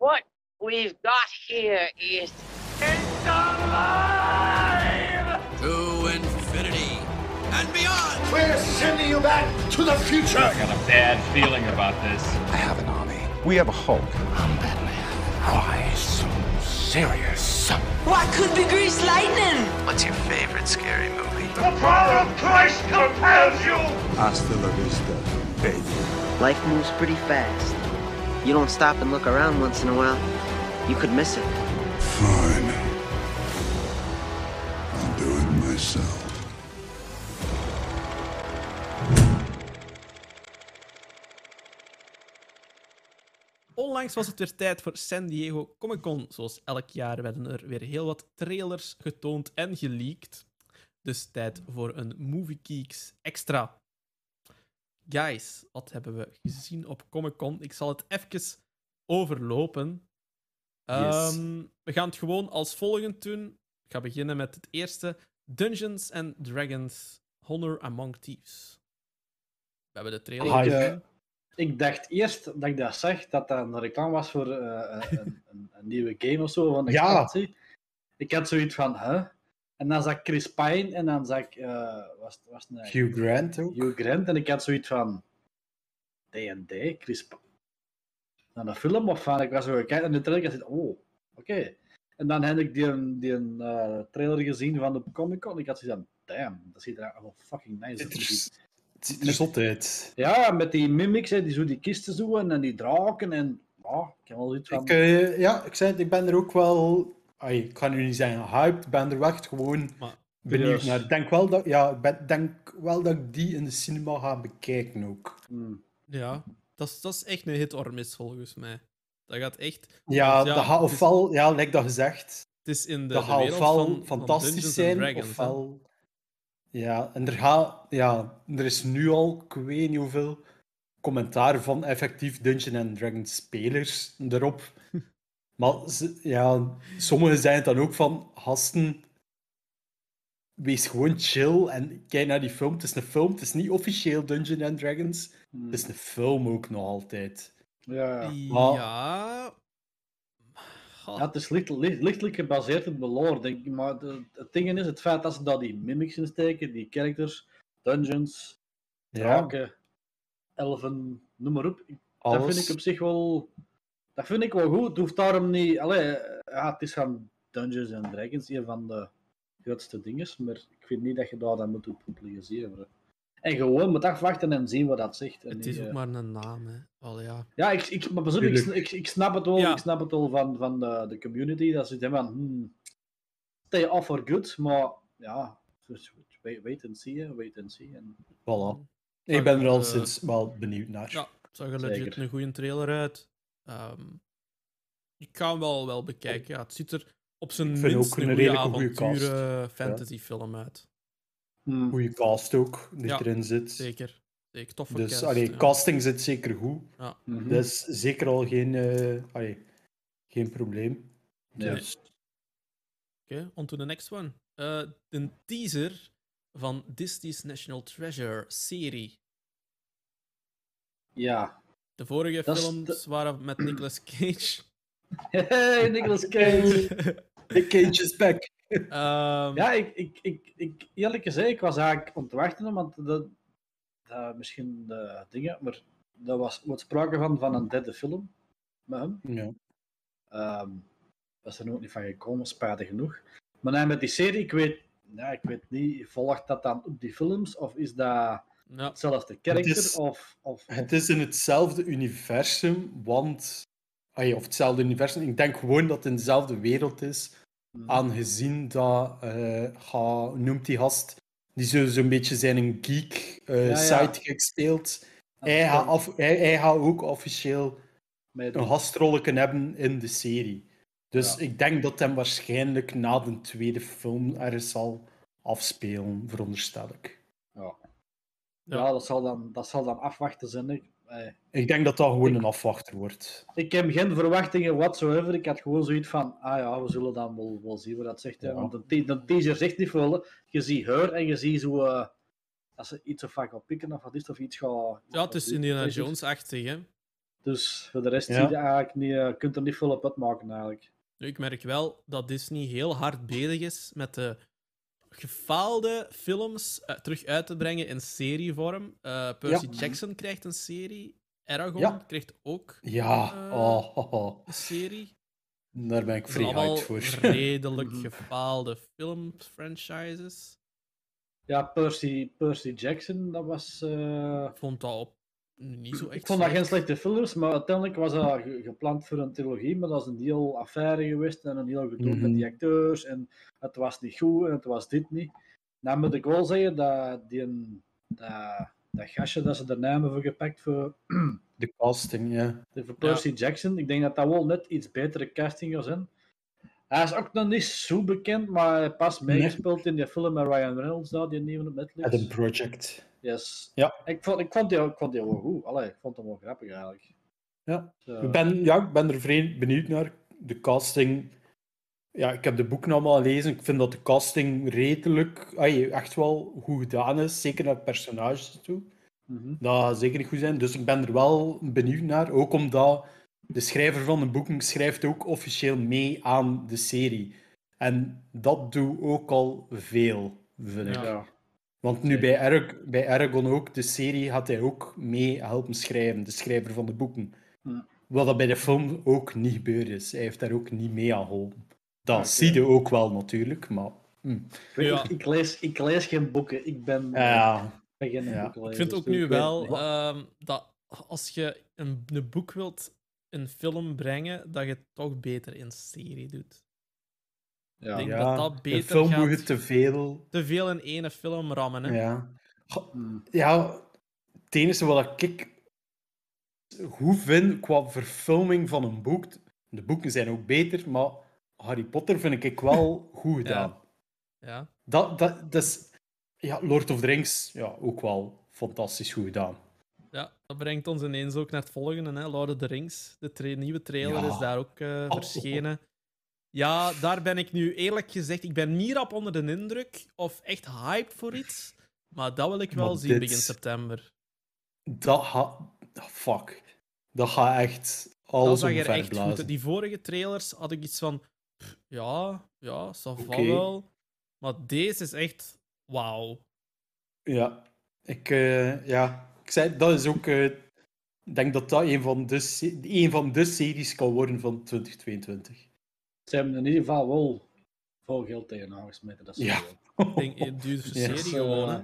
What we've got here is It's alive! To infinity and beyond! We're sending you back to the future. I got a bad feeling about this. I have an army. We have a Hulk. I'm Batman. Why so serious? What could be grease lightning? What's your favorite scary movie? The power of Christ compels you. Hasta la vista, baby. Life moves pretty fast. You don't stop and look around once in a while, you could miss it. Fine. I'll do it myself. Onlangs was het weer tijd voor San Diego Comic Con. Zoals elk jaar werden er weer heel wat trailers getoond en geleakt. Dus tijd voor een Movie Geeks extra. Guys, wat hebben we gezien op Comic Con? Ik zal het even overlopen. Ehm, we gaan het gewoon als volgend doen. Ik ga beginnen met het eerste: Dungeons and Dragons Honor Among Thieves. We hebben de trailer Ik, eh, gezien. ik dacht eerst dat ik dat zag, dat dat een reclame was voor eh, een, een, een nieuwe game of zo van de Ja. expansie. Ik had zoiets van, huh? En dan zag ik Chris Pine en dan zag ik, eh, was, was een Hugh Grant ook. Hugh Grant en ik had zoiets van, D&D, Chris Pine. Naar een film of van, ik was zo kijken en de trailer dacht, oh, oké. En dan heb ik die, die eh, trailer gezien van de Comic Con. Ik had zoiets van, damn, dat ziet er allemaal fucking nice uit. het ziet er zot uit. Ja, met die mimics, hè, die zo die kisten zoeken en die draken en... Ja, ik heb wel iets van... Ik, eh, ja, ik zei het, ik ben er ook wel... Ai, ik ga nu niet zeggen hyped, ik ben er echt gewoon Maar benieuwd naar. Ik denk wel dat, ja, ben- denk wel dat ik die in de cinema ga bekijken ook. Hmm. Ja, dat is, dat is echt een hit or miss volgens mij. Dat gaat echt. Ja, dat gaat het is- ofwel, ja, like dat gezegd, Het is in de, dat de gaat wereld ofwel van, fantastisch zijn, Dragons, hè. ofwel... Ja, en er, gaat, ja, er is nu al, ik weet niet hoeveel, commentaar van effectief Dungeons and Dragons spelers erop. Maar ze- ja, sommigen zijn dan ook van, gasten, wees gewoon chill en kijk naar die film. Het is een film, het is niet officieel Dungeons and Dragons. Hmm. Het is een film ook nog altijd. Ja, ja. Maar- Ja. Ja, het is licht, licht- lichtelijk gebaseerd op de lore, denk ik. Maar de- het ding is, het feit dat ze daar die mimics in steken, die characters, dungeons, Ja, draken, elfen, noem maar op. Dat vind ik op zich wel... Dat vind ik wel goed. Het hoeft daarom niet... Allee, ja, het is van Dungeons and Dragons, een van de grootste dingen. Maar ik vind niet dat je daar dan moet op publiceren. En gewoon moet afwachten en zien wat dat zegt. En Het niet, is ook eh, maar een naam, hè. Wel ja. Ja, ik, ik, maar op, ik, ik, ik snap het wel, Ja. ik snap het wel van, van de, de community. Dat ze zeggen van, hmm, stay off for good. Maar ja, dus wait, wait and see, wait and see. En, Voilà. Ik ben er al Eh, sinds wel benieuwd naar. Ja, het zag er legit Zeker. een goede trailer uit. Ehm, ik ga hem wel, wel bekijken. Ja, het ziet er op zijn minst een een goede goede avonturen fantasyfilm uit. hmm, Goede cast ook, die Ja, erin zit. Zeker. Zeker. Toffe Dus cast, allee, ja. casting zit zeker goed. mhm. Dat is zeker al geen, eh, allee, geen probleem. Ja. Dus, Oké, on to the next one. Eh, een teaser van Disney's National Treasure serie. ja. De vorige Dat films waren met Nicolas Cage. Hey, Nicolas Cage. The Cage is back. Ehm, ja, ik, ik, ik, ik, eerlijk gezegd, ik was eigenlijk om te wachten, want dat, dat, misschien de dingen, maar er was wat sprake van, van een derde film met hem. Ja. Ehm dat is er ook niet van gekomen, spijtig genoeg. Maar nee, met die serie, ik weet, ja, ik weet niet, volgt dat dan op die films of is dat ja. hetzelfde karakter? is- Of, of, Het is in hetzelfde universum, want... allee, of hetzelfde universum, ik denk gewoon dat het in dezelfde wereld is, Mhm. aangezien dat, eh, ga, hoe noemt die gast, die zo- zo'n beetje zijn een geek eh ja. sidekick speelt. Hij gaat, af, hij, hij gaat ook officieel met een gastrolletje hebben in de serie. Dus Ja. ik denk dat hem waarschijnlijk na de tweede film ergens zal afspelen, veronderstel ik. ja. Ja. Ja, dat, zal dan, dat zal dan afwachten zijn. Ik, eh, Ik denk dat dat gewoon een afwachter wordt. ik heb geen verwachtingen whatsoever. Ik had gewoon zoiets van, ah ja, we zullen dan wel, wel zien wat dat zegt. Ja. Want de, te- de teaser zegt niet veel. hè. Je ziet haar en je ziet zo... eh, dat ze iets of wat gaat pikken of wat is of iets gaat... ja, het is Indiana Jones-achtig, hè. Dus voor de rest Ja. zie je eigenlijk niet, eh, kunt er niet veel op uitmaken eigenlijk. Nu, Ik merk wel dat Disney heel hard bezig is met de gefaalde films eh, terug uit te brengen in serievorm. Eh, Percy Ja. Jackson krijgt een serie. Aragon Ja. krijgt ook Ja, Eh, oh, oh, oh. een serie. daar ben ik vrij hyped voor. redelijk gefaalde filmfranchises. Ja, Percy, Percy Jackson, dat was... eh, Ik vond dat op niet zo echt Ik vond dat geen slecht. slechte films, maar uiteindelijk was dat ge- gepland voor een trilogie, maar dat is een heel affaire geweest en een heel gedoe met Mhm. die acteurs en het was niet goed en het was dit niet. Nou moet ik wel zeggen dat die een, dat, dat gastje dat ze de naam hebben gepakt voor, De casting, ja. voor Percy Jackson, ik denk dat dat wel net iets betere casting gaat zijn. Hij is ook nog niet zo bekend, maar hij pas Nee. meegespeeld in die film met Ryan Reynolds, daar, die nieuwe op Netflix. Adam Project. Yes. Ja. Ik vond, ik vond die, ik vond die wel goed. Allee, ik vond hem wel grappig eigenlijk. Ja. Ik ben, ja, ik ben er vrij benieuwd naar. De casting. Ja, ik heb de boeken allemaal gelezen. Ik vind dat de casting redelijk, ai, echt wel goed gedaan is. Zeker naar personages toe. Mhm. Dat gaat zeker niet goed zijn. Dus ik ben er wel benieuwd naar. Ook omdat de schrijver van de boeken schrijft ook officieel mee aan de serie. En dat doet ook al veel, vind ik. Ja. Ja. Want nu bij, Arag- bij Aragon ook, de serie, had hij ook mee helpen schrijven, de schrijver van de boeken. Hm. Wat dat bij de film ook niet gebeurd is. Hij heeft daar ook niet mee aan geholpen. Dat zie je ook wel natuurlijk, maar... hm. Ik, Ja. lees, ik lees geen boeken. Ik ben, Ja, ik ben geen ja. Ik vind ook dus nu ik weet wel ehm, dat als je een, een boek wilt een film brengen, dat je het toch beter in serie doet. Ja. ik denk ja. dat dat een beter film gaat. te veel... Te veel in ene film rammen. Hè? Ja. Goh, Hm. Ja, het enige wat ik goed vind qua verfilming van een boek... De boeken zijn ook beter, maar Harry Potter vind ik wel goed gedaan. Ja. Dat, dat, dat is... Ja, Lord of the Rings, ja, ook wel fantastisch goed gedaan. ja, dat brengt ons ineens ook naar het volgende. Hè? Lord of the Rings. De tra- nieuwe trailer Ja. is daar ook eh, Oh. verschenen. Ja, daar ben ik nu eerlijk gezegd... Ik ben niet rap onder de indruk of echt hyped voor iets. Maar dat wil ik wel Maar zien dit- begin september. Dat gaat... ah, Fuck. Dat gaat echt Dat alles zag er echt goed. Die vorige trailers had ik iets van... pff, Ja, ja, ça Oké. wel. Maar deze is echt... Wauw. Ja. Ik, eh, ja. Ik zei, dat is ook... eh, Ik denk dat dat een van, de, een van de series kan worden van 2022. Ze hebben in ieder geval wel veel geld tegenaan gesmeten. Dat is Ja. wel- Ik denk een duurste Ja. serie Dus, gewoon, eh, hè.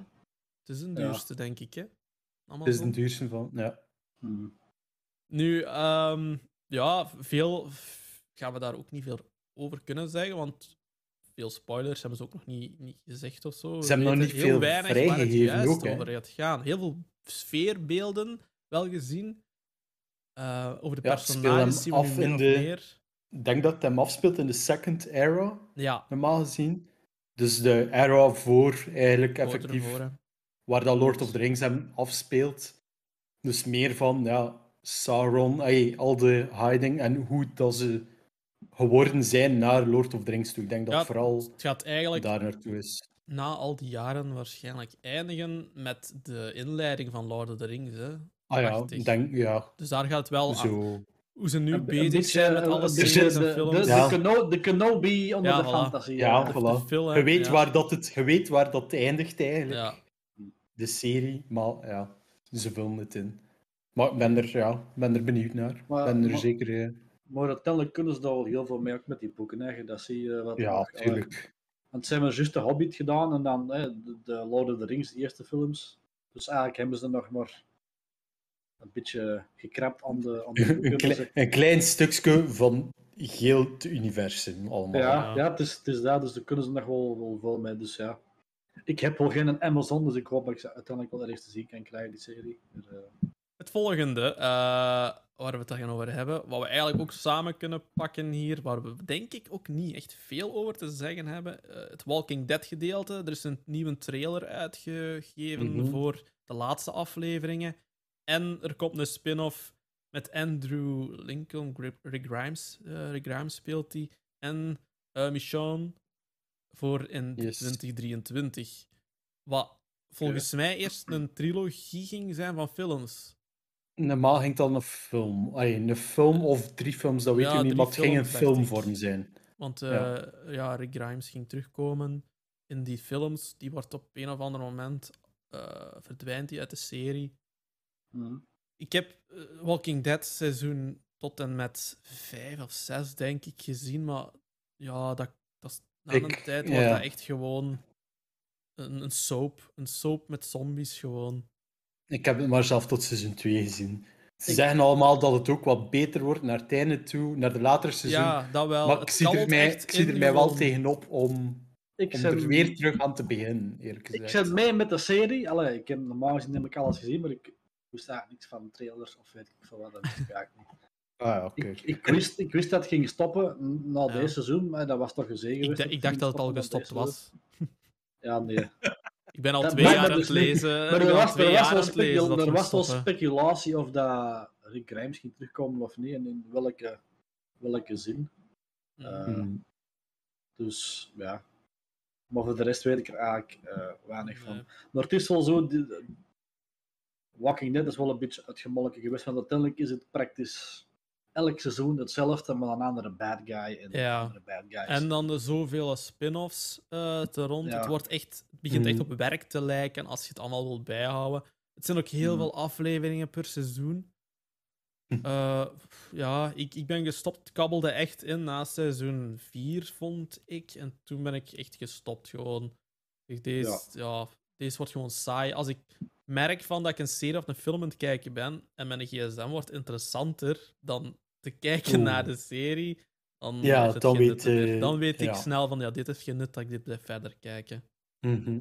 Het is een ja. duurste, denk ik, hè. Het is de duurste van... Ja. Hm. Nu, ehm, ja, veel gaan we daar ook niet veel over kunnen zeggen, want veel spoilers hebben ze ook nog niet, niet gezegd of zo. Ze hebben nog niet heel veel weinig het vrijgegeven juist ook, hè. over gaat gaan. Heel veel sfeerbeelden wel gezien. Eh, over de Ja, personages zien we af in de- meer. Ik denk dat het hem afspeelt in de second era, Ja, normaal gezien. Dus de era voor eigenlijk effectief... ervoor, waar dat Lord of the Rings hem afspeelt. Dus meer van ja, Sauron, ay, al de hiding en hoe dat ze geworden zijn naar Lord of the Rings toe. Ik denk dat Ja, vooral Het gaat eigenlijk daar naartoe is. na al die jaren waarschijnlijk eindigen met de inleiding van Lord of the Rings. Hè. Ah ja, denk ja, Dus daar gaat het wel aan. zo. Hoe ze nu Een- een bezig beetje- zijn met een alle series en de- films. De, Ja. de, Keno- de Kenobi onder Ja, de voilà. fantasie. Ja, ja. de voilà. film, hè, je, weet ja. waar dat het, je weet waar dat eindigt eigenlijk, Ja. de serie. Maar ja, ze vullen het in. Maar ik ben er, ja, ben er benieuwd naar. Ik Maar- ben er maar- zeker... eh, Maar uiteindelijk kunnen ze daar wel heel veel mee, ook met die boeken. Hè. Dat zie je wat ja, nog- tuurlijk. Want ze hebben juist de Hobbit gedaan en dan hè, de, de Lord of the Rings, de eerste films. Dus eigenlijk hebben ze nog maar een beetje gekrapt aan de, aan de Een, Dus, een klein stukje van heel het universum allemaal. ja, Ja. ja. het, is, het is dat, dus daar kunnen ze nog wel, wel veel mee. Dus ja. Ik heb wel geen Amazon, dus ik hoop dat ik ze uiteindelijk wel ergens te zien kan krijgen, die serie. Maar, eh, Het volgende, eh, waar we het dan gaan over hebben, wat we eigenlijk ook samen kunnen pakken hier, waar we denk ik ook niet echt veel over te zeggen hebben. eh, het Walking Dead gedeelte. Er is een nieuwe trailer uitgegeven Mhm. voor de laatste afleveringen. En er komt een spin-off met Andrew Lincoln, Rick Grimes. eh, Rick Grimes speelt die. En eh Michonne voor in Yes. 2023. Wat volgens mij eerst een trilogie ging zijn van films. Normaal ging dan een film. Een film of drie films, dat weet Ja, ik niet, maar het ging ik. filmvorm zijn. Want Ja. eh, ja. Rick Grimes ging terugkomen in die films. Die wordt op een of ander moment verdwijnt die uit de serie. Mhm. Ik heb eh, Walking Dead seizoen tot en met vijf of zes, denk ik, gezien. Maar ja, dat, dat is, na een Ik- tijd wordt ja. dat echt gewoon een, een soap. Een soap met zombies gewoon. Ik heb het maar zelf tot seizoen 2 gezien. Ze Ik- zeggen allemaal dat het ook wat beter wordt naar het einde toe, naar de latere seizoen. Ja, dat wel. maar ik zie er mij, echt ik zie er mij wel tegenop om, Ik om zet, er weer terug aan te beginnen, eerlijk ik gezegd. zet mee met de serie. Allee, ik heb normaal gezien heb ik alles gezien, maar ik wist eigenlijk niks van trailers of weet ik veel wat. Dat wist ik eigenlijk niet. Ah, ja, oké. Ik, ik, wist, ik wist dat het ging stoppen na Ja. deze seizoen, maar dat was toch een zegen Ik, ik dacht dat het al gestopt was. Ja, nee. Ik ben al Dat twee jaar aan het dus lezen. Maar er was, er was wel, specul- er was speculatie of dat Rick Grimes ging terugkomen of niet en in welke, welke zin. Eh, Hmm. Dus ja. Maar voor de rest weet ik er eigenlijk eh, weinig van. Nee. Maar het is wel zo. die- Walking Dead is wel een beetje uitgemolken geweest, want uiteindelijk is het praktisch elk seizoen hetzelfde, maar een andere bad guy en Ja. andere bad guys. En dan de zoveel spin-offs eh te rond. Ja. Het, wordt echt, het begint echt Mhm. op werk te lijken als je het allemaal wilt bijhouden. Het zijn ook heel Mhm. veel afleveringen per seizoen. Hm. Eh, pff, ja, ik, ik ben gestopt. Het kabbelde echt in na seizoen 4, vond ik. En toen ben ik echt gestopt gewoon. Ik, Deze, ja. deze wordt gewoon saai. Als ik merk van dat ik een serie of een film aan het kijken ben en mijn gsm wordt interessanter dan te kijken Oeh. naar de serie, dan, Ja, het dan weet, dan ik ja. snel van ja, dit heeft geen nut dat ik dit blijf verder kijken. Mhm.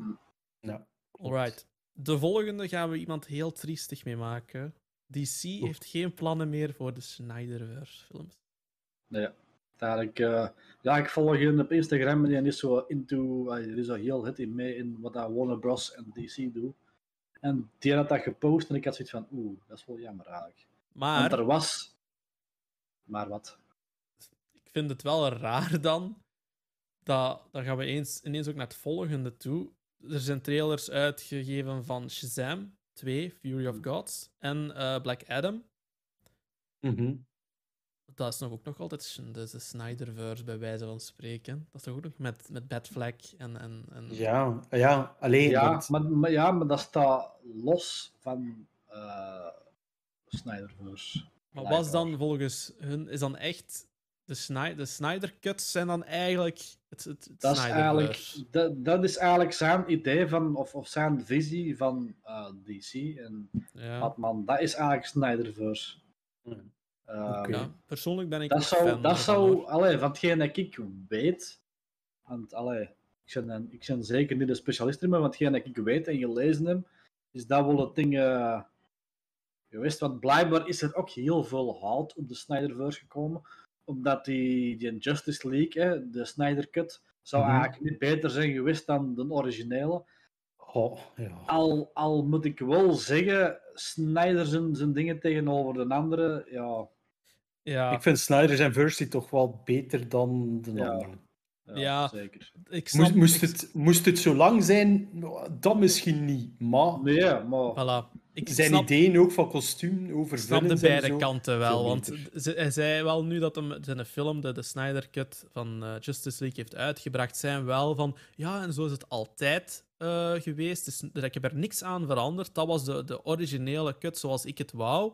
Ja. Alright. De volgende gaan we iemand heel triestig mee maken. DC heeft geen plannen meer voor de Snyderverse-films. Nee, daar ik, eh, ja, ik volg je op Instagram en die is zo into, uh, die is zo heel hit in mee in wat Warner Bros. en DC doen. En die had dat gepost en ik had zoiets van, oeh, dat is wel jammer eigenlijk. Maar Want er was... Maar wat? ik vind het wel raar dan. Dat, dan gaan we eens, ineens ook naar het volgende toe. Er zijn trailers uitgegeven van Shazam 2, Fury of Gods en eh, Black Adam. Mhm. Dat is nog ook nog altijd de, de Snyderverse, bij wijze van spreken. Dat is toch ook nog met, met Batfleck en... en, en... Ja, ja, alleen. Ja, want- maar, maar, ja, maar dat staat los van eh Snyderverse. Maar was dan volgens hun, is dan echt de, Sny de Snyder Cuts zijn dan eigenlijk het, het, het Dat is, eigenlijk, dat, dat is eigenlijk zijn idee van, of, of zijn visie van eh, DC en Ja. Batman. Dat is eigenlijk Snyderverse. Hmm. Ehm, persoonlijk ben ik Dat zou, fan dat zou hoor. allee, van hetgeen dat ik weet, want allee, ik, ben, ik ben zeker niet een specialist in, maar van hetgeen dat ik weet en gelezen heb, is dat wel het ding eh, geweest. Want blijkbaar is er ook heel veel hout op de Snyderverse gekomen, omdat die, die Justice League, hè, de Snyder Cut, zou Mhm. eigenlijk niet beter zijn geweest dan de originele. Oh, ja. Al, al moet ik wel zeggen, Snyder zijn, zijn dingen tegenover de andere, ja, Ja, Ik vind Snyder zijn versie toch wel beter dan de Ja. andere. ja, Ja. zeker. ik snap... Moest, moest, ik- het, moest het zo lang zijn? Dat misschien niet. Maar Nee, maar... Voilà. Ik zijn snap, ideeën ook van kostuum over ik snap de beide zo, kanten wel. Want hij zei wel nu dat hem zijn film, de, de Snyder Cut van eh, Justice League, heeft uitgebracht, zijn wel van ja, en zo is het altijd eh, geweest. Dus, ik heb er niks aan veranderd. Dat was de, de originele cut zoals ik het wou.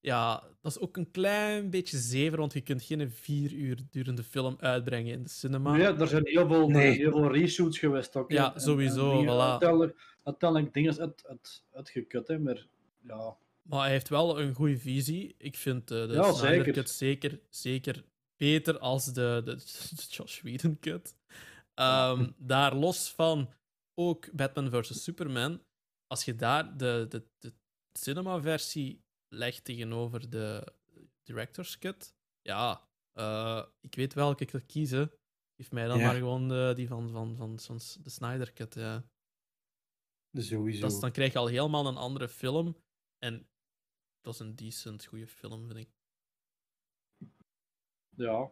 Ja, dat is ook een klein beetje zever, want je kunt geen vier uur durende film uitbrengen in de cinema. Ja, er zijn heel veel, er Nee. zijn heel veel reshoots geweest ook. Ja, En- sowieso, en dingen- voilà. Uiteindelijk, uiteindelijk dingen uit, uit, uitgekut, hè, maar ja. Maar hij heeft wel een goede visie. Ik vind eh, de Ja, Snyder zeker. Cut zeker, zeker beter als de, de, de Josh Whedon Cut. Ehm, Daar los van ook Batman vs. Superman. Als je daar de, de, de cinema-versie legt tegenover de Director's Cut, ja, eh, ik weet welke ik wil kiezen. Geef mij dan Ja. maar gewoon de, die van, van, van, van de Snyder Cut. Ja. Sowieso. Dat is, dan krijg je al helemaal een andere film. En dat is een decent goede film, vind ik. Ja.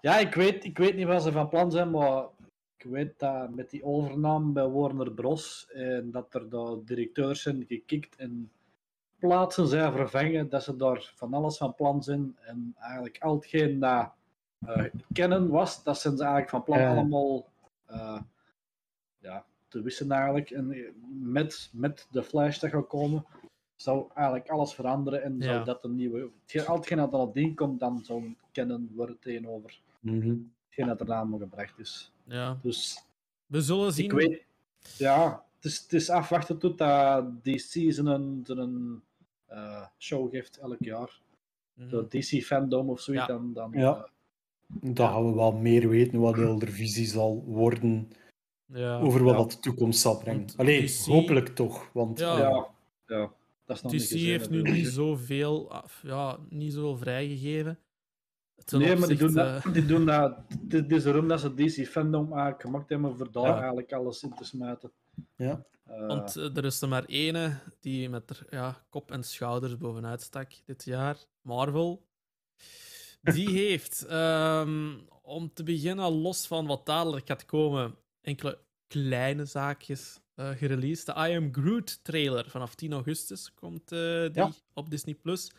Ja, ik weet, ik weet niet wat ze van plan zijn, maar ik weet dat met die overname bij Warner Bros. en dat er de directeurs zijn gekikt en plaatsen zijn vervangen, dat ze daar van alles van plan zijn. En eigenlijk al hetgeen dat eh, kennen was, dat zijn ze eigenlijk van plan Ja. allemaal eh, ja, te wissen eigenlijk. En eh, met, met de Flash dat gaat komen, zou eigenlijk alles veranderen en Ja. zou dat een nieuwe... hetgeen- Al dat aan dien komt, dan zou kennen worden tegenover Mhm. hetgeen dat nog gebracht is. Ja. Dus We zullen zien. ik weet, ja, het is, het is afwachten tot dat DC een, een eh, show geeft elk jaar. De DC Fandom of zoiets. Ja. Dan, dan, Ja. eh, Dan gaan we wel meer weten wat de hele visie zal worden Ja. over wat Ja. dat de toekomst zal brengen. Want Allee, DC hopelijk toch. Want Ja. ja. dat is nog niet DC gezien, heeft nu natuurlijk. niet zoveel, ja, niet zoveel vrijgegeven. Ten Nee, maar die doen, dat, die doen dat. Het is erom dat ze DC Fandom eigenlijk gemaakt hebben voor daar Ja. eigenlijk alles in te smijten. Ja. Eh, Want eh, er is er maar ene die met er, ja, kop en schouders bovenuit stak dit jaar. Marvel. Die heeft, ehm, om te beginnen, los van wat dadelijk gaat komen, enkele kleine zaakjes eh gereleased. De I Am Groot trailer vanaf 10 augustus komt eh, die Ja. op Disney+. Plus.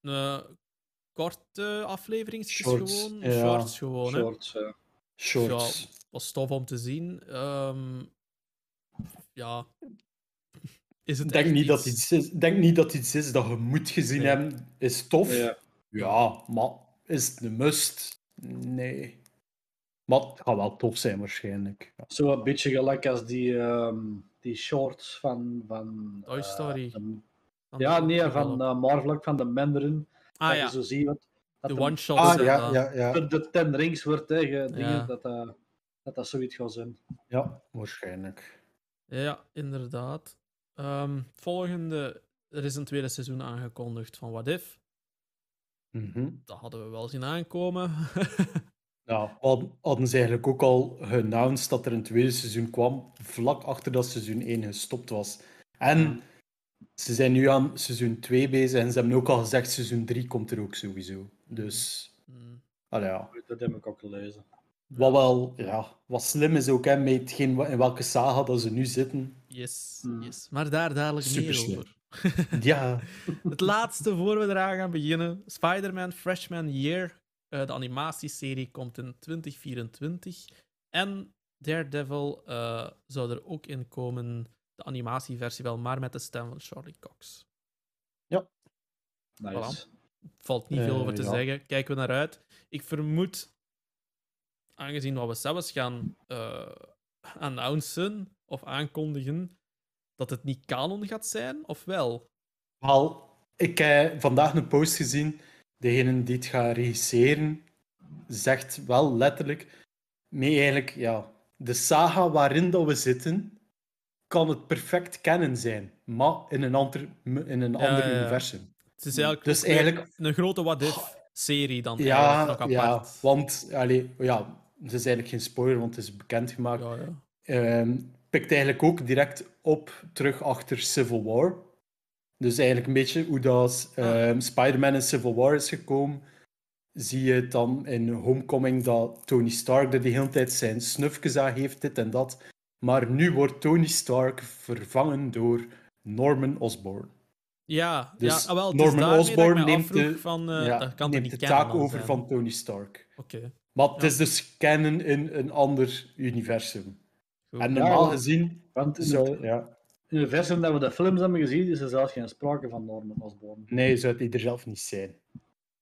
Een korte aflevering Shorts, gewoon. ja. Shorts gewoon, hè. shorts, eh. Shorts. Ja, was tof om te zien. Ehm, ja. Is het Ik denk niet, dat iets- is, denk niet dat iets is dat je moet gezien Nee. hebben. Is tof. Ja. Ja, maar is het een must? Nee. Maar het gaat wel tof zijn waarschijnlijk. Ja. Zo een beetje gelijk als die, ehm, die shorts van. van Toy eh, Story. de- ja, nee, van eh, Marvel, van de Mandarin. Ah dat ja, je zo ziet wat. Dat de hem one-shots. Ah, ja, dat. ja, ja. voor de Ten Rings wordt tegen dingen Ja. dat, eh, dat dat zoiets gaat zijn. Ja, waarschijnlijk. Ja, inderdaad. Ehm, volgende, er is een tweede seizoen aangekondigd van What If. Mhm. Dat hadden we wel zien aankomen. Ja, we hadden ze eigenlijk ook al geannounced dat er een tweede seizoen kwam, vlak achter dat seizoen 1 gestopt was. En ze zijn nu aan seizoen 2 bezig en ze hebben ook al gezegd seizoen 3 komt er ook sowieso. Dus, allee, ja. Dat heb ik ook gelezen. Wat wel, ja, wat slim is ook, hè, met hetgeen in welke saga dat ze nu zitten. Yes, Hmm. yes. Maar daar dadelijk meer over. Ja, Het laatste voor we eraan gaan beginnen. Spider-Man Freshman Year. Eh, de animatieserie komt in 2024. En Daredevil eh, zou er ook in komen. De animatieversie wel, maar met de stem van Charlie Cox. Nice. Valt niet veel Eh, over te ja. zeggen. Kijken we naar uit. Ik vermoed, aangezien wat we zelfs gaan eh announcen of aankondigen, dat het niet canon gaat zijn, of wel? wel, ik heb vandaag een post gezien. Degene die het gaat regisseren, zegt wel letterlijk, mee eigenlijk, ja, de saga waarin dat we zitten, kan het perfect kennen zijn, maar in een ander, in een Ja, ander ja, universum. Het is eigenlijk, Dus eigenlijk- een grote what if-serie dan Ja, nog ja, apart. want allee, ja, het is eigenlijk geen spoiler, want het is bekendgemaakt. Ja, ja. Ehm, pikt eigenlijk ook direct op terug achter Civil War. Dus eigenlijk een beetje hoe dat ehm, Spider-Man in Civil War is gekomen. Zie je het dan in Homecoming dat Tony Stark de hele tijd zijn snufjes aan heeft, dit en dat. Maar nu wordt Tony Stark vervangen door Norman Osborn. Ja, Dus ja ah, wel, het Norman Osborn neemt de, van, eh, ja, kan neemt de taak over zijn. van Tony Stark. Oké. Maar het Ja. is dus kennen in een ander universum. Goed. En normaal want- gezien Want in, zou... het Ja, universum dat we de films hebben gezien, is er zelfs geen sprake van Norman Osborn. nee, zou het er zelf niet zijn.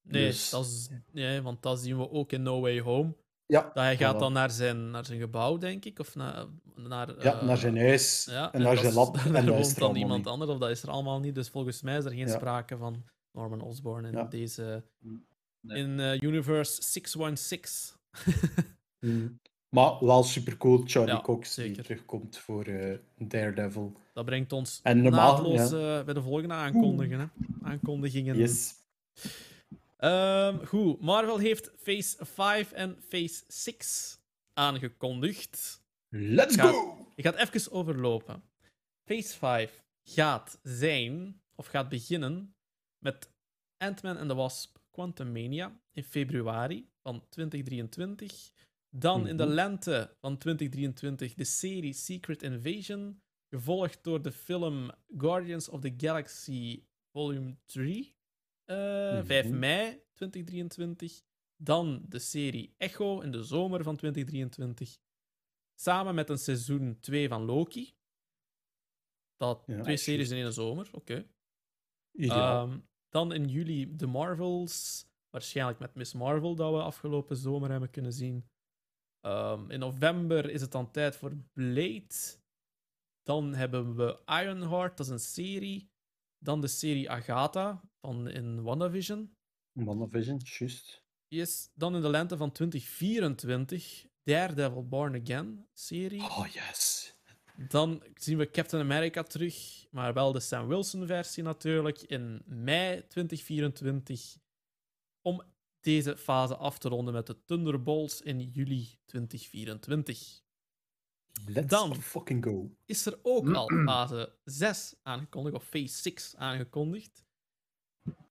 Nee, Dus- dat is, nee, want dat zien we ook in No Way Home. Ja, Dat hij gaat dan naar zijn, naar zijn gebouw, denk ik. Of naar, naar, Ja, eh, naar zijn huis ja, en naar zijn lab. Daar En is woont er dan iemand niet. anders, of dat is er allemaal niet. Dus volgens mij is er geen Ja. sprake van Norman Osborn in Ja. deze... Nee. In eh, Universe 616. Mm. Maar wel super cool, Charlie Ja, Cox die terugkomt voor eh, Daredevil. Dat brengt ons En normaal, naadloos ja. eh, bij de volgende aankondigen, hè. aankondigingen. Yes. Ehm, goed, Marvel heeft Phase 5 en Phase 6 aangekondigd. Let's Gaat- go! Ik ga het even overlopen. Phase 5 gaat zijn, of gaat beginnen, met Ant-Man and the Wasp Quantumania in februari van 2023. Dan in de Mhm. lente van 2023 de serie Secret Invasion, gevolgd door de film Guardians of the Galaxy Volume 3, eh 5 Mhm. mei 2023. Dan de serie Echo in de zomer van 2023. Samen met een seizoen 2 van Loki. Dat Ja, twee series in één zomer, oké. Ehm, dan in juli The Marvels. Waarschijnlijk met Miss Marvel, dat we afgelopen zomer hebben kunnen zien. Ehm, in november is het dan tijd voor Blade. Dan hebben we Ironheart, dat is een serie. Dan de serie Agatha van in WandaVision. WandaVision, juist. Yes. Dan in de lente van 2024 Daredevil Born Again serie. Oh, yes. Dan zien we Captain America terug, maar wel de Sam Wilson-versie natuurlijk, in mei 2024. Om deze fase af te ronden met de Thunderbolts in juli 2024. Let's Dan. fucking go. Is er ook al fase 6 aangekondigd, of phase 6 aangekondigd.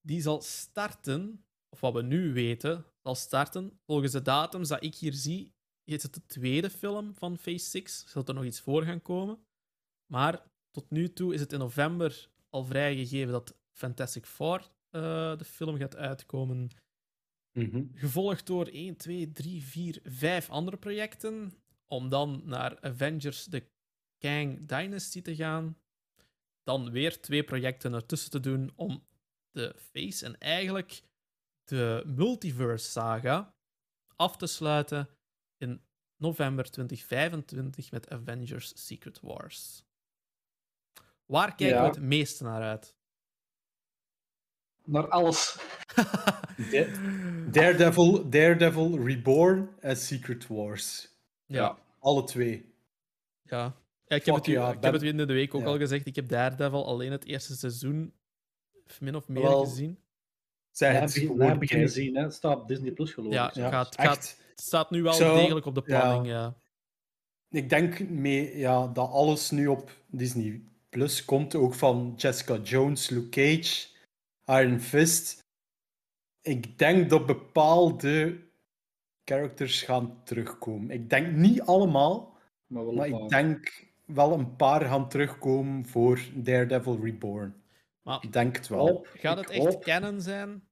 Die zal starten, of wat we nu weten, zal starten volgens de datums dat ik hier zie. Is het de tweede film van Phase 6? Zal er nog iets voor gaan komen? Maar tot nu toe is het in november al vrijgegeven dat Fantastic Four eh, de film gaat uitkomen. Mhm. Gevolgd door 1, 2, 3, 4, 5 andere projecten. Om dan naar Avengers The Kang Dynasty te gaan. Dan weer twee projecten ertussen te doen om de Face en eigenlijk de Multiverse Saga af te sluiten in november 2025 met Avengers Secret Wars. Waar kijken Ja. we het meeste naar uit? Naar alles. Da- Daredevil, Daredevil Reborn en Secret Wars. Ja. Alle twee. Ja. Ja, ik heb, Fuck het, u- heb het in de week ook al gezegd. Ik heb Daredevil alleen het eerste seizoen min of meer Wel, gezien. Zij het hebben gewoon beginnen zien, hè. Het staat op Disney Plus geloof Ja, ik. Ja, gaat, echt. gaat, het staat nu wel Zo, degelijk op de planning. Ja. Ik denk mee, ja, dat alles nu op Disney Plus komt, ook van Jessica Jones, Luke Cage, Iron Fist. Ik denk dat bepaalde characters gaan terugkomen. Ik denk niet allemaal, Maar wel maar ik denk wel een paar gaan terugkomen voor Daredevil Reborn. Maar Ik denk het wel. Hoop, gaat het echt hoop. canon zijn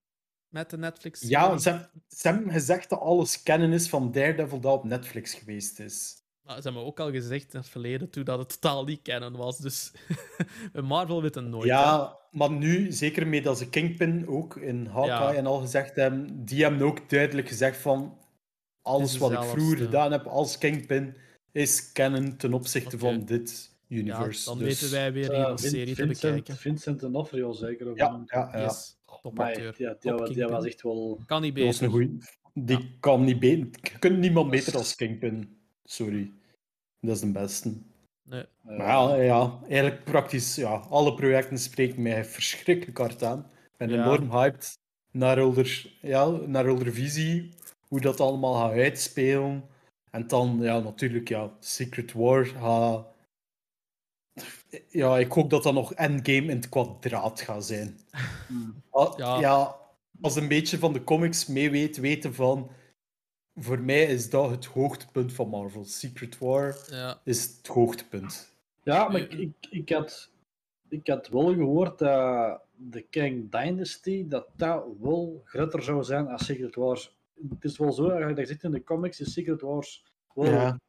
met de netflix Ja, ze, hebben- ze hebben gezegd dat alles kennen is van Daredevil dat op Netflix geweest is. Maar ze hebben ook al gezegd in het verleden toe dat het totaal niet canon was. Dus Marvel weten nooit. hè. Ja, maar nu, zeker met dat ze Kingpin ook in Hawkeye Ja. en al gezegd hebben, die hebben ook duidelijk gezegd van alles wat ik vroeger gedaan heb als Kingpin is canon ten opzichte van dit Ja, universe. dan Dus- weten wij weer een serie te Vincent, bekijken. Vincent D'Onofrio zeker. Of Ja, ja, ja. Yes, Maar topacteur. ja, die, was echt wel... Kan niet Dat was beter. een goeie. Die kan niet beter. Je kunt niemand beter als Kingpin. Sorry. Dat is de beste. Nee. Maar ja, ja, eigenlijk praktisch, ja, alle projecten spreken mij verschrikkelijk hard aan. Ik ben Ja. enorm hyped naar Ulder, ja, naar Ulder Visie, hoe dat allemaal gaat uitspelen. En dan, ja, natuurlijk, ja, Secret War gaat... Ja, ik hoop dat dat nog endgame in het kwadraat gaat zijn. hmm. Ah, Ja. ja. als een beetje van de comics mee weet, weten van... Voor mij is dat het hoogtepunt van Marvel. Secret War Ja. is het hoogtepunt. Ja, maar ik, ik, ik, had, ik had wel gehoord dat de Kang Dynasty, dat dat wel groter zou zijn als Secret Wars. Het is wel zo, als je zit in de comics, is Secret Wars wel Ja.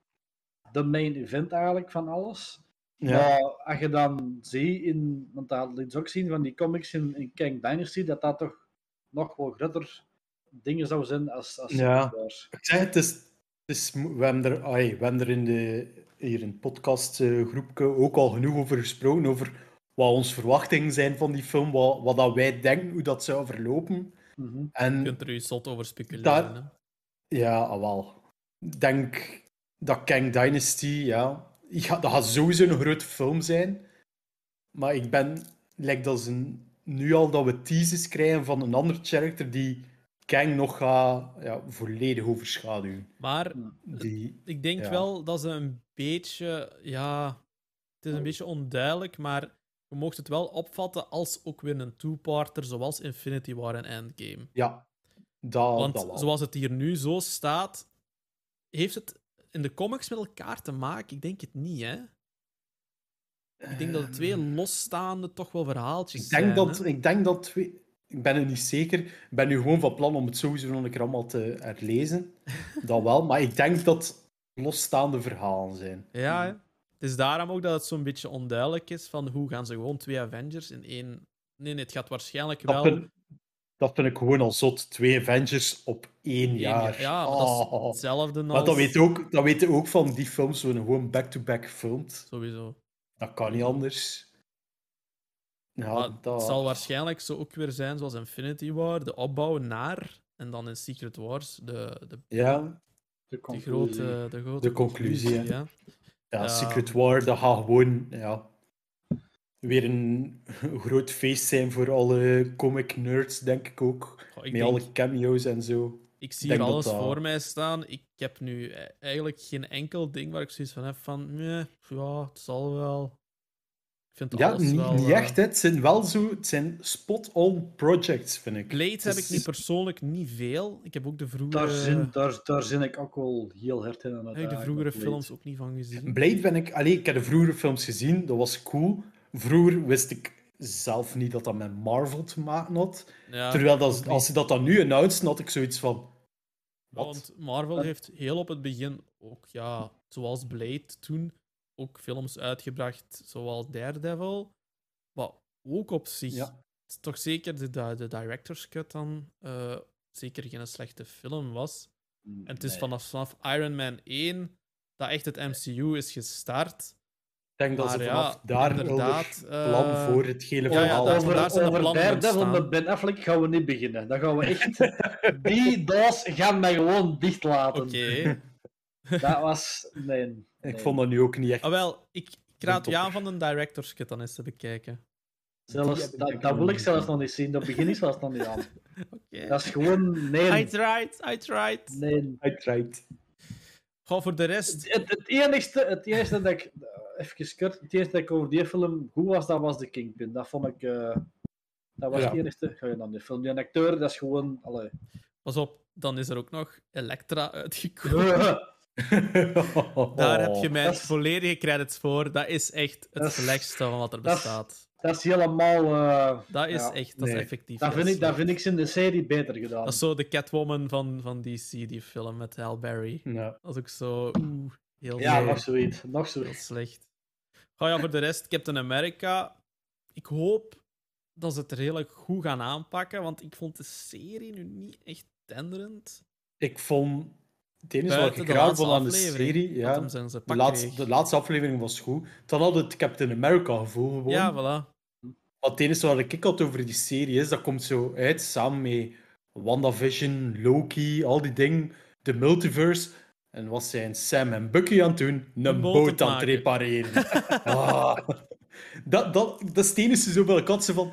de main event eigenlijk van alles. Ja. Maar als je dan ziet, in, want dat liet ze ook zien van die comics in, in Kang Dynasty, dat dat toch nog wel groter dingen zou zijn als, als Ja. Ik zeg het, is, het is, we, hebben er, ai, we hebben er in de, hier in het podcastgroepje ook al genoeg over gesproken, over wat onze verwachtingen zijn van die film, wat, wat dat wij denken hoe dat zou verlopen. Mhm. Je En kunt er je zot over speculeren. Dat- hè. ja, ah, wel. Ik denk dat Kang Dynasty, ja, gaat- dat gaat sowieso een grote film zijn. Maar ik ben, lijkt dat ze nu al dat we teasers krijgen van een ander character die Kang nog gaat ja, volledig overschaduwen. Maar Die, ik denk Ja. wel dat ze een beetje, ja, het is een beetje onduidelijk, maar je mocht het wel opvatten als ook weer een two-parter, zoals Infinity War en Endgame. ja, dat, Want dat zoals het hier nu zo staat, heeft het in de comics met elkaar te maken? Ik denk het niet, hè? Ik denk dat de twee losstaande toch wel verhaaltjes Ik denk, zijn. dat, hè? ik denk dat twee... Ik ben er niet zeker. Ik ben nu gewoon van plan om het sowieso nog een keer allemaal te herlezen. Dat wel. Maar ik denk dat losstaande verhalen zijn. Ja, hè. het is daarom ook dat het zo'n beetje onduidelijk is van hoe gaan ze gewoon twee Avengers in één... Nee, nee, het gaat waarschijnlijk wel... dat vind ik gewoon al zot. Twee Avengers op één jaar. Ja, maar dat is Oh. hetzelfde als... Maar dat weet, ook, dat weet je ook van die films, worden gewoon back-to-back filmt. Sowieso. Dat kan niet anders. Ja, dat... Het zal waarschijnlijk zo ook weer zijn zoals Infinity War, de opbouw naar... En dan in Secret Wars, de, de, Ja, De de, conclusie. grote, de grote De conclusie, ja, Ja. Secret War, dat gaat gewoon ja, weer een groot feest zijn voor alle comic nerds, denk ik ook. Ik Met denk- alle cameo's en zo. Ik zie hier alles dat- voor mij staan. Ik heb nu e- eigenlijk geen enkel ding waar ik zoiets van heb van... Nee, ja, het zal wel. Ik vind Ja, alles niet, wel... niet eh, echt. Hè. Het zijn wel zo... Het zijn spot-on projects, vind ik. Blade heb ik niet persoonlijk niet veel. Ik heb ook de vroegere, Daar zin, daar, daar zin ik ook wel heel hard in. aan het heb ik de vroegere films ook niet van gezien. Blade ben ik... Allee, ik heb de vroegere films gezien, dat was cool. Vroeger wist ik zelf niet dat dat met Marvel te maken had. Ja, Terwijl dat, als ze dat dan nu announcen, had ik zoiets van... Wat? Want Marvel heeft heel op het begin ook, ja, zoals Blade toen, ook films uitgebracht zoals Daredevil. Wat ook op zich, Ja. toch zeker de, de, director's cut dan, eh, zeker geen slechte film was. En het is vanaf, vanaf Iron Man 1 dat echt het MCU is gestart. Ik denk dat Maar ze ja, vanaf daar inderdaad, een plan eh, voor het hele ja, ja, verhaal daar- hadden. over daar zijn de over Daredevil met Ben Affleck gaan we niet beginnen. Dan gaan we echt... die doos gaan mij gewoon dicht laten. Oké. Dat was... Nee. nee. Ik vond dat nu ook niet echt... Ah, wel, ik, ik raad je aan van de director's cut dan eens te bekijken. Zelfs, dat, dat wil ik zelfs nog niet zien. Dat begin ik zelfs nog niet aan. Oké. Dat is gewoon... I Nee. tried, I tried. Nee. Uiteraard. Goh, voor de rest, Het, het, enigste, het enigste dat ik... Even kort. Het enigste dat ik over die film goed was, dat was de Kingpin. Dat vond ik... eh, dat was Ja. het. Ga je dan die film. Die acteur, dat is gewoon... Allee. pas op, dan is er ook nog Elektra uitgekomen. Daar heb je mijn Dat is- volledige credits voor. Dat is echt het is- slechtste van wat er bestaat. Dat is helemaal... eh, Dat is ja. echt, dat is effectief. Dat vind, ik, dat vind ik ze in de serie beter gedaan. Dat is zo de Catwoman van, van DC, die film met Halle Berry. Ja. Dat is ook zo... Oeh, heel, Ja, nog zoiets. Nog heel zoiets. slecht. Goh, ja, voor de rest, Captain America. Ik hoop dat ze het redelijk goed gaan aanpakken, want ik vond de serie nu niet echt tenderend. Ik vond... Het enige wat ik laatste vond aan de serie... Ja, de, laatste, de laatste aflevering was goed. Dan had het Captain America gevoel gewoon. Ja, voilà. Maar het enige wat ik had over die serie is, dat komt zo uit samen met WandaVision, Loki, al die dingen, de multiverse. En wat zijn Sam en Bucky aan het doen? Een boot boot, aan het repareren. ah. dat, dat, dat is het enige zoveel katsen van...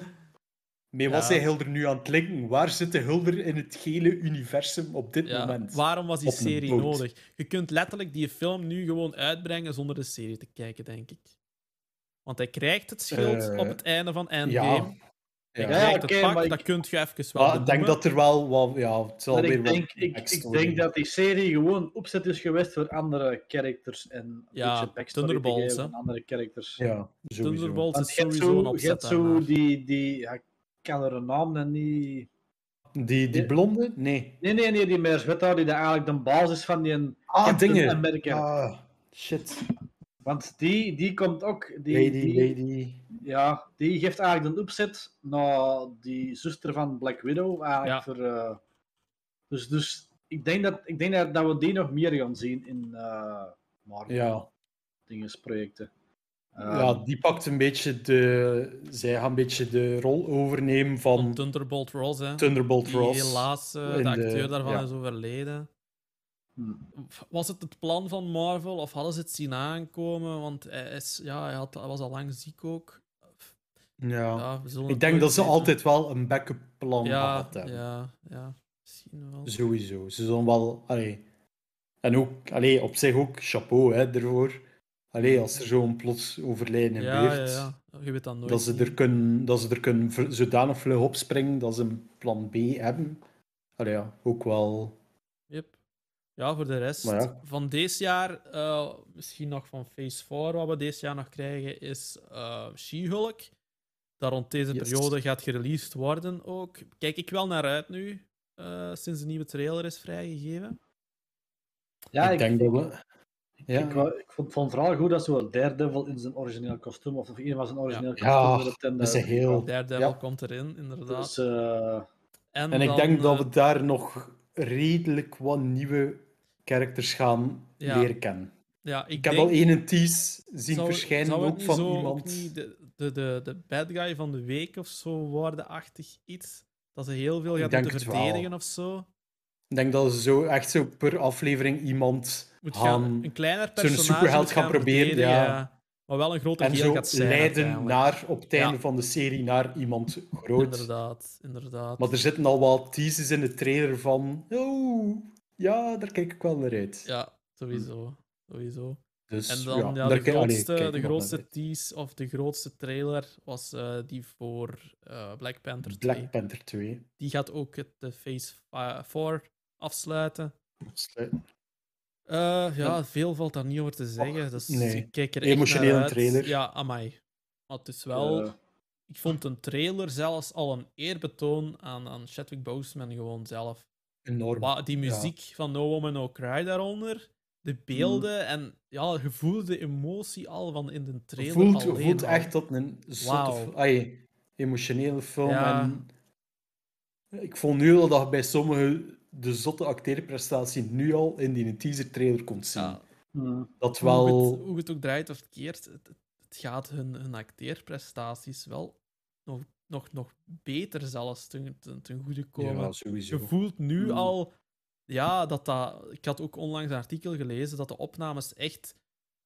Wat Ja. zijn Hilder nu aan het linken? Waar zit de Hilder in het gele universum op dit Ja, moment? waarom was die serie boot. nodig? Je kunt letterlijk die film nu gewoon uitbrengen zonder de serie te kijken, denk ik. Want hij krijgt het schild Eh, op het einde van Endgame. Ja. Ja. Ja, krijgt oké, het pak, maar ik- dat kun je even wel ik denk dat er wel wat... Ja, het zal weer ik wat denk, ik, denk dat die serie gewoon opzet is geweest voor andere characters en een Ja, Thunderbolts, geven hè. andere characters. Ja, sowieso. Thunderbolts Want is sowieso een opzet hebt zo daarnaar. die, die ja, ik kan er een naam dan niet... Die, die blonde? Nee. Nee, nee, nee, die meer die eigenlijk de basis van die Ah, dingen. America. Ah, shit. Want die, die komt ook... Die, Lady, die, lady. Ja, die geeft eigenlijk een opzet naar die zuster van Black Widow. Eigenlijk Ja. voor, eh, dus, dus ik denk, dat, ik denk dat, dat we die nog meer gaan zien in uh, Marvel Ja. dingesprojecten. ja, Ehm, die pakt een beetje de... Zij gaan een beetje de rol overnemen Van van Thunderbolt Ross, hè. Thunderbolt Die Ross. helaas, in de de- acteur daarvan ja. is overleden. Was het het plan van Marvel of hadden ze het zien aankomen? Want hij, is, ja, hij, had, hij was al lang ziek ook. Ja. Ja, Ik denk dat ze altijd wel een backup plan ja, hebben. ja, ja, misschien wel. Sowieso. Ze zullen wel... Allee. En ook, allee, op zich ook chapeau hè, ervoor. Allee, als er zo'n plots overlijden ja, ja, gebeurt, ja. Je weet dat nooit. dat, ze er kunnen, dat ze er kunnen zodanig vlug opspringen dat ze een plan B hebben. Allee, ja, ook wel... Ja, voor de rest. Ja. Van deze jaar, eh, misschien nog van Phase 4, wat we deze jaar nog krijgen, is eh She-Hulk. Dat rond deze Yes. periode gaat gereleased worden ook. Kijk ik wel naar uit nu, eh, sinds de nieuwe trailer is vrijgegeven. Ja, ik, denk dat we... Ja. Ik, wou- ik vond, vond vooral goed dat zo Daredevil in zijn origineel kostuum, of in van zijn origineel Ja, kostuum. ten, dat is een heel- Daredevil Ja. komt erin, inderdaad. Dus, eh, en En ik denk dat we daar nog redelijk wat nieuwe characters gaan Ja. leren kennen. ja, ik, Ik heb denk, al één tease zien zou- verschijnen, zou ook van zo, iemand. Ook niet de, de, de, de bad guy van de week of zo worden-achtig iets. Dat ze heel veel gaat moeten wel. verdedigen of zo. Ik denk dat ze zo echt zo per aflevering iemand Moet gaan gaan, een kleiner zo'n personage superheld gaan proberen, verdedigen, ja. Maar wel een grote en heel zo gaat zijn. leiden naar, op het einde Ja. van de serie naar iemand groot. Inderdaad, inderdaad. Maar er zitten al wat teases in de trailer van. Oh, ja, daar kijk ik wel naar uit. Ja, sowieso. sowieso. Dus, En dan ja, de allee, grootste, de grootste tease of de grootste trailer was eh, die voor eh, Black Panther 2. Black Panther 2. Die gaat ook het de Phase 4 afsluiten. Eh, ja, Ja. veel valt daar niet over te zeggen. Dus nee. ik kijk er uit. trailer. Ja, amai. Maar het is wel... Eh. Ik vond een trailer zelfs al een eerbetoon aan, aan Chadwick Boseman gewoon zelf. Enorm. Die ja. muziek van No Woman No Cry daaronder, de beelden en ja, je voelde de emotie al van in de Je trailer voelt, je alleen voelt al. echt dat een ai, emotionele film. Ja. En ik vond nu al dat je bij sommigen de zotte acteerprestatie nu al in die teaser trailer kon zien. Ja, hmm. Dat hoe, wel. het, hoe het ook draait of keert, het gaat hun, hun acteerprestaties wel nog, nog, nog beter zelfs ten, ten, ten goede komen. Ja, sowieso. Je voelt nu al, ja, dat dat. Ik had ook onlangs een artikel gelezen dat de opnames echt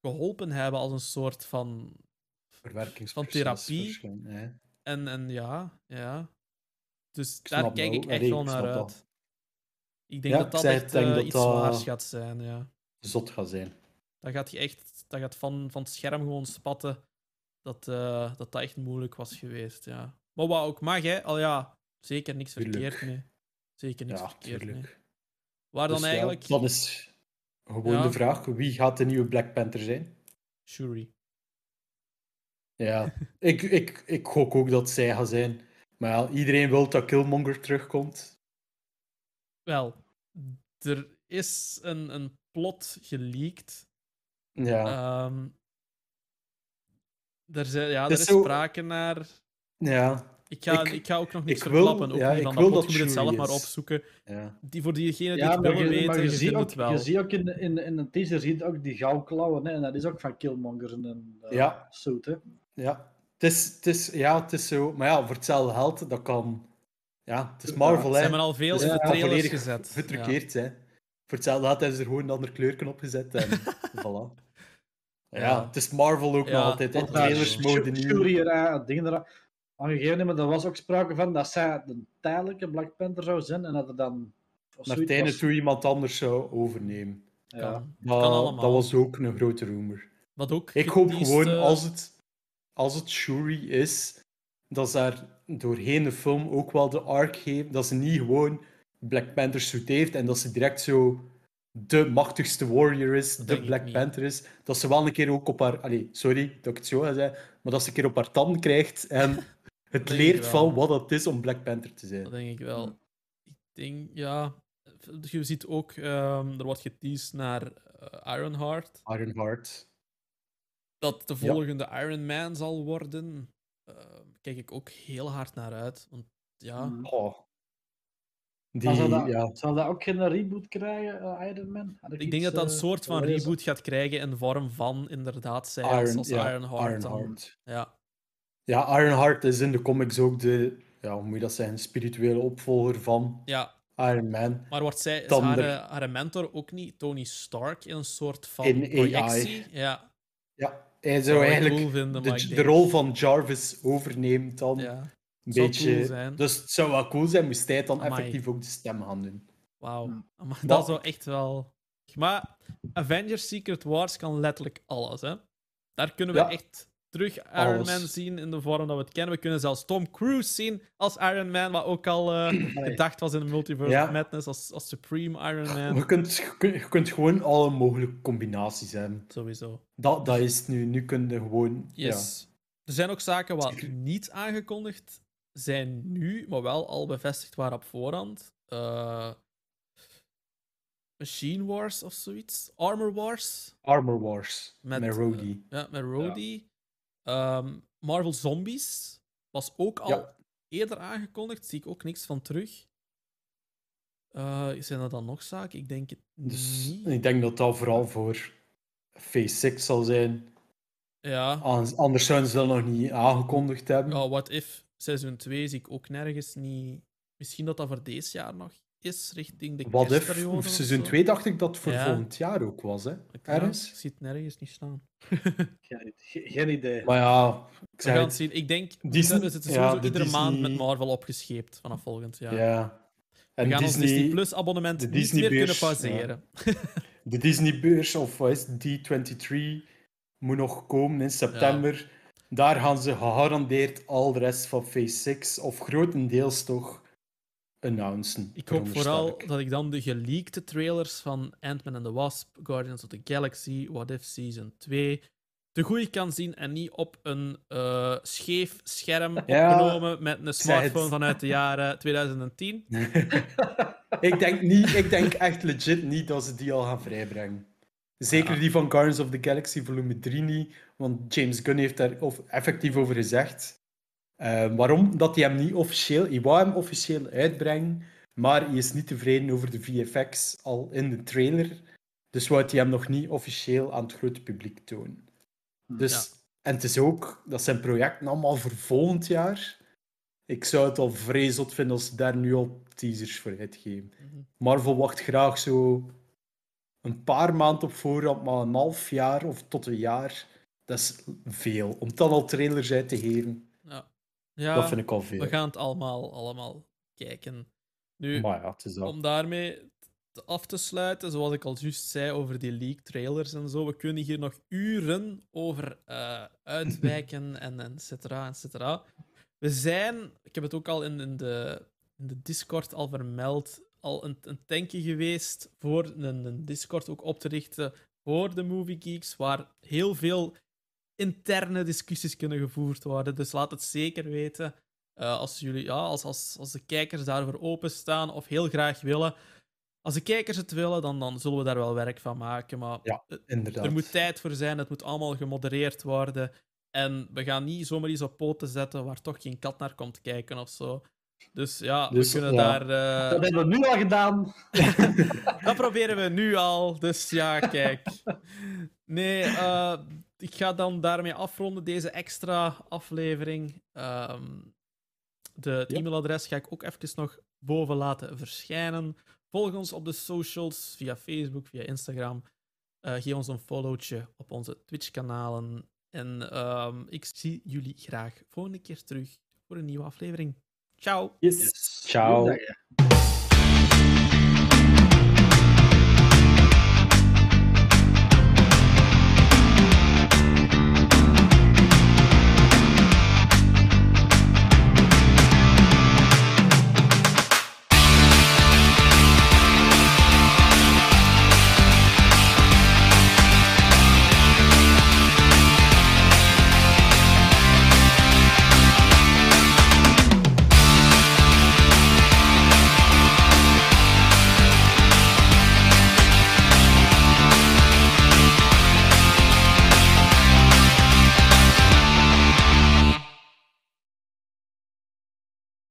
geholpen hebben als een soort van. Van therapie. hè. En, en ja, ja. Dus Ik daar kijk ik echt wel naar uit. dat. Ik denk Ja, dat dat echt eh, dat iets dat- zwaars gaat zijn, ja. Zot gaat zijn. Dat gaat je echt dat gaat van, van het scherm gewoon spatten. Dat, eh, dat dat echt moeilijk was geweest, ja. Maar wat ook mag, hè. Al ja, zeker niks verkeerd mee. Zeker niks Ja, verkeerd mee. Waar dan Dus ja, eigenlijk... dan is gewoon Ja. de vraag: wie gaat de nieuwe Black Panther zijn? Shuri. Ja, ik, ik, ik gok ook dat zij gaat zijn. Maar ja, iedereen wil dat Killmonger terugkomt. Wel, er is een, een plot geleakt. Ja, Ehm, er, zijn, ja, Het er is is zo- sprake naar... ja, Ik ga, Ik- ik, ga ook nog niks ik wil- verklappen. Ook ja, niet ik van wil dat dat je moet het zelf maar opzoeken. ja. Die, voor diegenen die Ja, het maar willen je, weten, maar je, ziet ook, het wel. je ziet ook in, in, in een teaser zie je ook die goudklauwen, hè, en dat is ook van Killmonger een eh, Ja. suit. Hè. ja. Het is, het is, ja, het is zo. Maar ja, voor hetzelfde geld, dat kan. Ja, het is Ja, Marvel, Ze hè. hebben al veel Dus in de ja, trailers volledig gezet. Getruckeerd, hè. Voor hetzelfde geld hebben ze er gewoon een ander kleurken op gezet. En voilà. Ja, Ja. het is Marvel ook Ja, nog altijd. Hè. Trailers mogen Shuri niet. er dingen eraan. Op een gegeven moment er was ook sprake van dat zij de tijdelijke Black Panther zou zijn en dat er dan. of Naar het einde was. toe iemand anders zou overnemen. Ja. Dat, kan allemaal. dat was ook een grote rumor. Wat ook Ik hoop gewoon, eh, als het, als het Shuri is, dat ze daar doorheen de film ook wel de arc geven. Dat ze niet gewoon Black Panther suit heeft en dat ze direct zo de machtigste warrior is, Dat de Black. Panther is. Dat ze wel een keer ook op haar... Allee, sorry dat ik het zo ga zeggen, maar dat ze een keer op haar tanden krijgt en het leert van wat het is om Black Panther te zijn. Dat denk ik wel. Ik denk, ja. Je ziet ook, ehm, er wordt geteased naar eh, Ironheart. Ironheart. Dat de Ja. volgende Iron Man zal worden. Eh, kijk ik ook heel hard naar uit. Want ja, Mm. Oh. Die, zou, dat, ja. zou dat ook geen reboot krijgen, eh, Iron Man? Ik iets, denk dat dat een eh, soort van reboot gaat krijgen in de vorm van inderdaad zij als, Iron, als ja, Ironheart. Ja, Ja, Ironheart is in de comics ook de, ja, hoe moet je dat zeggen, spirituele opvolger van ja, Iron Man. maar wordt zij, is Dan haar, eh, haar mentor ook niet Tony Stark in een soort van In AI. projectie? Ja, Ja, hij zou eigenlijk cool vinden, de, de rol van Jarvis overneemt dan. ja. Een beetje. cool zijn. Dus het zou wel cool zijn, moest hij dan Amai. effectief ook de stem gaan doen. Wauw. Maar dat zou echt wel. Maar Avengers Secret Wars kan letterlijk alles, hè? Daar kunnen we Ja. echt terug Iron Alles. Man zien in de vorm dat we het kennen. We kunnen zelfs Tom Cruise zien als Iron Man, wat ook al eh, gedacht was in de Multiverse Ja. of Madness als, als Supreme Iron Man. Je kunt, je kunt- je kunt gewoon alle mogelijke combinaties hebben. Sowieso. Dat, dat is het nu. Nu kun je gewoon... Yes. Er zijn ook zaken wat niet aangekondigd zijn nu, maar wel al bevestigd waren op voorhand. Eh, Machine Wars of zoiets. Armor Wars. Armor Wars. Met, Met, Rhodey. Ja, met Rhodey. Ehm, Marvel Zombies was ook al Ja. eerder aangekondigd. Zie ik ook niks van terug. Eh, zijn er dan nog zaken? Ik denk het Dus niet. ik denk dat dat vooral voor Phase 6 zal zijn. Ja. An- Anders zouden ze dat nog niet aangekondigd hebben. Ja, What If seizoen 2 zie ik ook nergens niet. Misschien dat dat voor deze jaar nog is, richting de Wat kerstperiode of Seizoen zo. 2 dacht ik dat het voor Ja. volgend jaar ook was, hè? Ergens. ik zie het nergens niet staan. Geen, ge- geen idee. Maar ja, ik We gaan het. zien. Ik denk, Disney- we zitten ja, sowieso de iedere maand met Disney- Marvel opgescheept vanaf volgend jaar. Ja. En we gaan Disney, ons Disney Plus abonnement de niet Disney meer kunnen beurs, pauzeren. De Disney-beurs, of wat is het, D23, moet nog komen in september. Daar gaan ze gegarandeerd al de rest van Phase 6, of grotendeels toch, announcen. Ik hoop vooral dat ik dan de geleakte trailers van Ant-Man and the Wasp, Guardians of the Galaxy, What If Season 2 te goeie kan zien en niet op een eh, scheef scherm Ja, opgenomen met een smartphone vanuit de jaren 2010. ik, denk niet, ik denk echt legit niet dat ze die al gaan vrijbrengen. Zeker Ja. die van Guardians of the Galaxy volume 3 niet, want James Gunn heeft daar of, effectief over gezegd. Eh, waarom? Dat hij hem niet officieel... Hij wou hem officieel uitbrengen, maar hij is niet tevreden over de VFX al in de trailer. Dus wou hij hem nog niet officieel aan het grote publiek tonen. Dus, Ja. En het is ook... Dat zijn projecten allemaal voor volgend jaar. Ik zou het al vreselijk vinden als ze daar nu al teasers voor uitgeven. Mhm. Marvel wacht graag zo een paar maanden op voorhand, maar een half jaar of tot een jaar, dat is veel. Om dan al trailers uit te geven, Ja. Ja, dat vind ik al veel. we gaan het allemaal, allemaal kijken. Nu, Maar ja, het is dat. om daarmee af te sluiten, zoals ik al juist zei over die leak trailers en zo, we kunnen hier nog uren over eh, uitwijken en et cetera, et cetera. We zijn, ik heb het ook al in, in, de, in de Discord al vermeld, al een, een tankje geweest voor een, een Discord ook op te richten voor de Movie Geeks, waar heel veel interne discussies kunnen gevoerd worden. Dus laat het zeker weten. Eh, als, jullie, ja, als, als, als de kijkers daarvoor openstaan of heel graag willen. Als de kijkers het willen, dan, dan zullen we daar wel werk van maken. Maar Ja, inderdaad. er moet tijd voor zijn, het moet allemaal gemodereerd worden. En we gaan niet zomaar iets op poten zetten waar toch geen kat naar komt kijken of zo. Dus ja, Dus, we kunnen ja. daar. eh, Dat hebben we nu al gedaan. dat proberen we nu al, dus ja, kijk. Nee, eh, ik ga dan daarmee afronden, deze extra aflevering. Ehm, de, het Ja. e-mailadres ga ik ook even nog boven laten verschijnen. Volg ons op de socials, via Facebook, via Instagram. Eh, geef ons een followtje op onze Twitch-kanalen. En ehm, ik zie jullie graag volgende keer terug voor een nieuwe aflevering. Ciao! Yes. Ciao. Goeiedag, hè.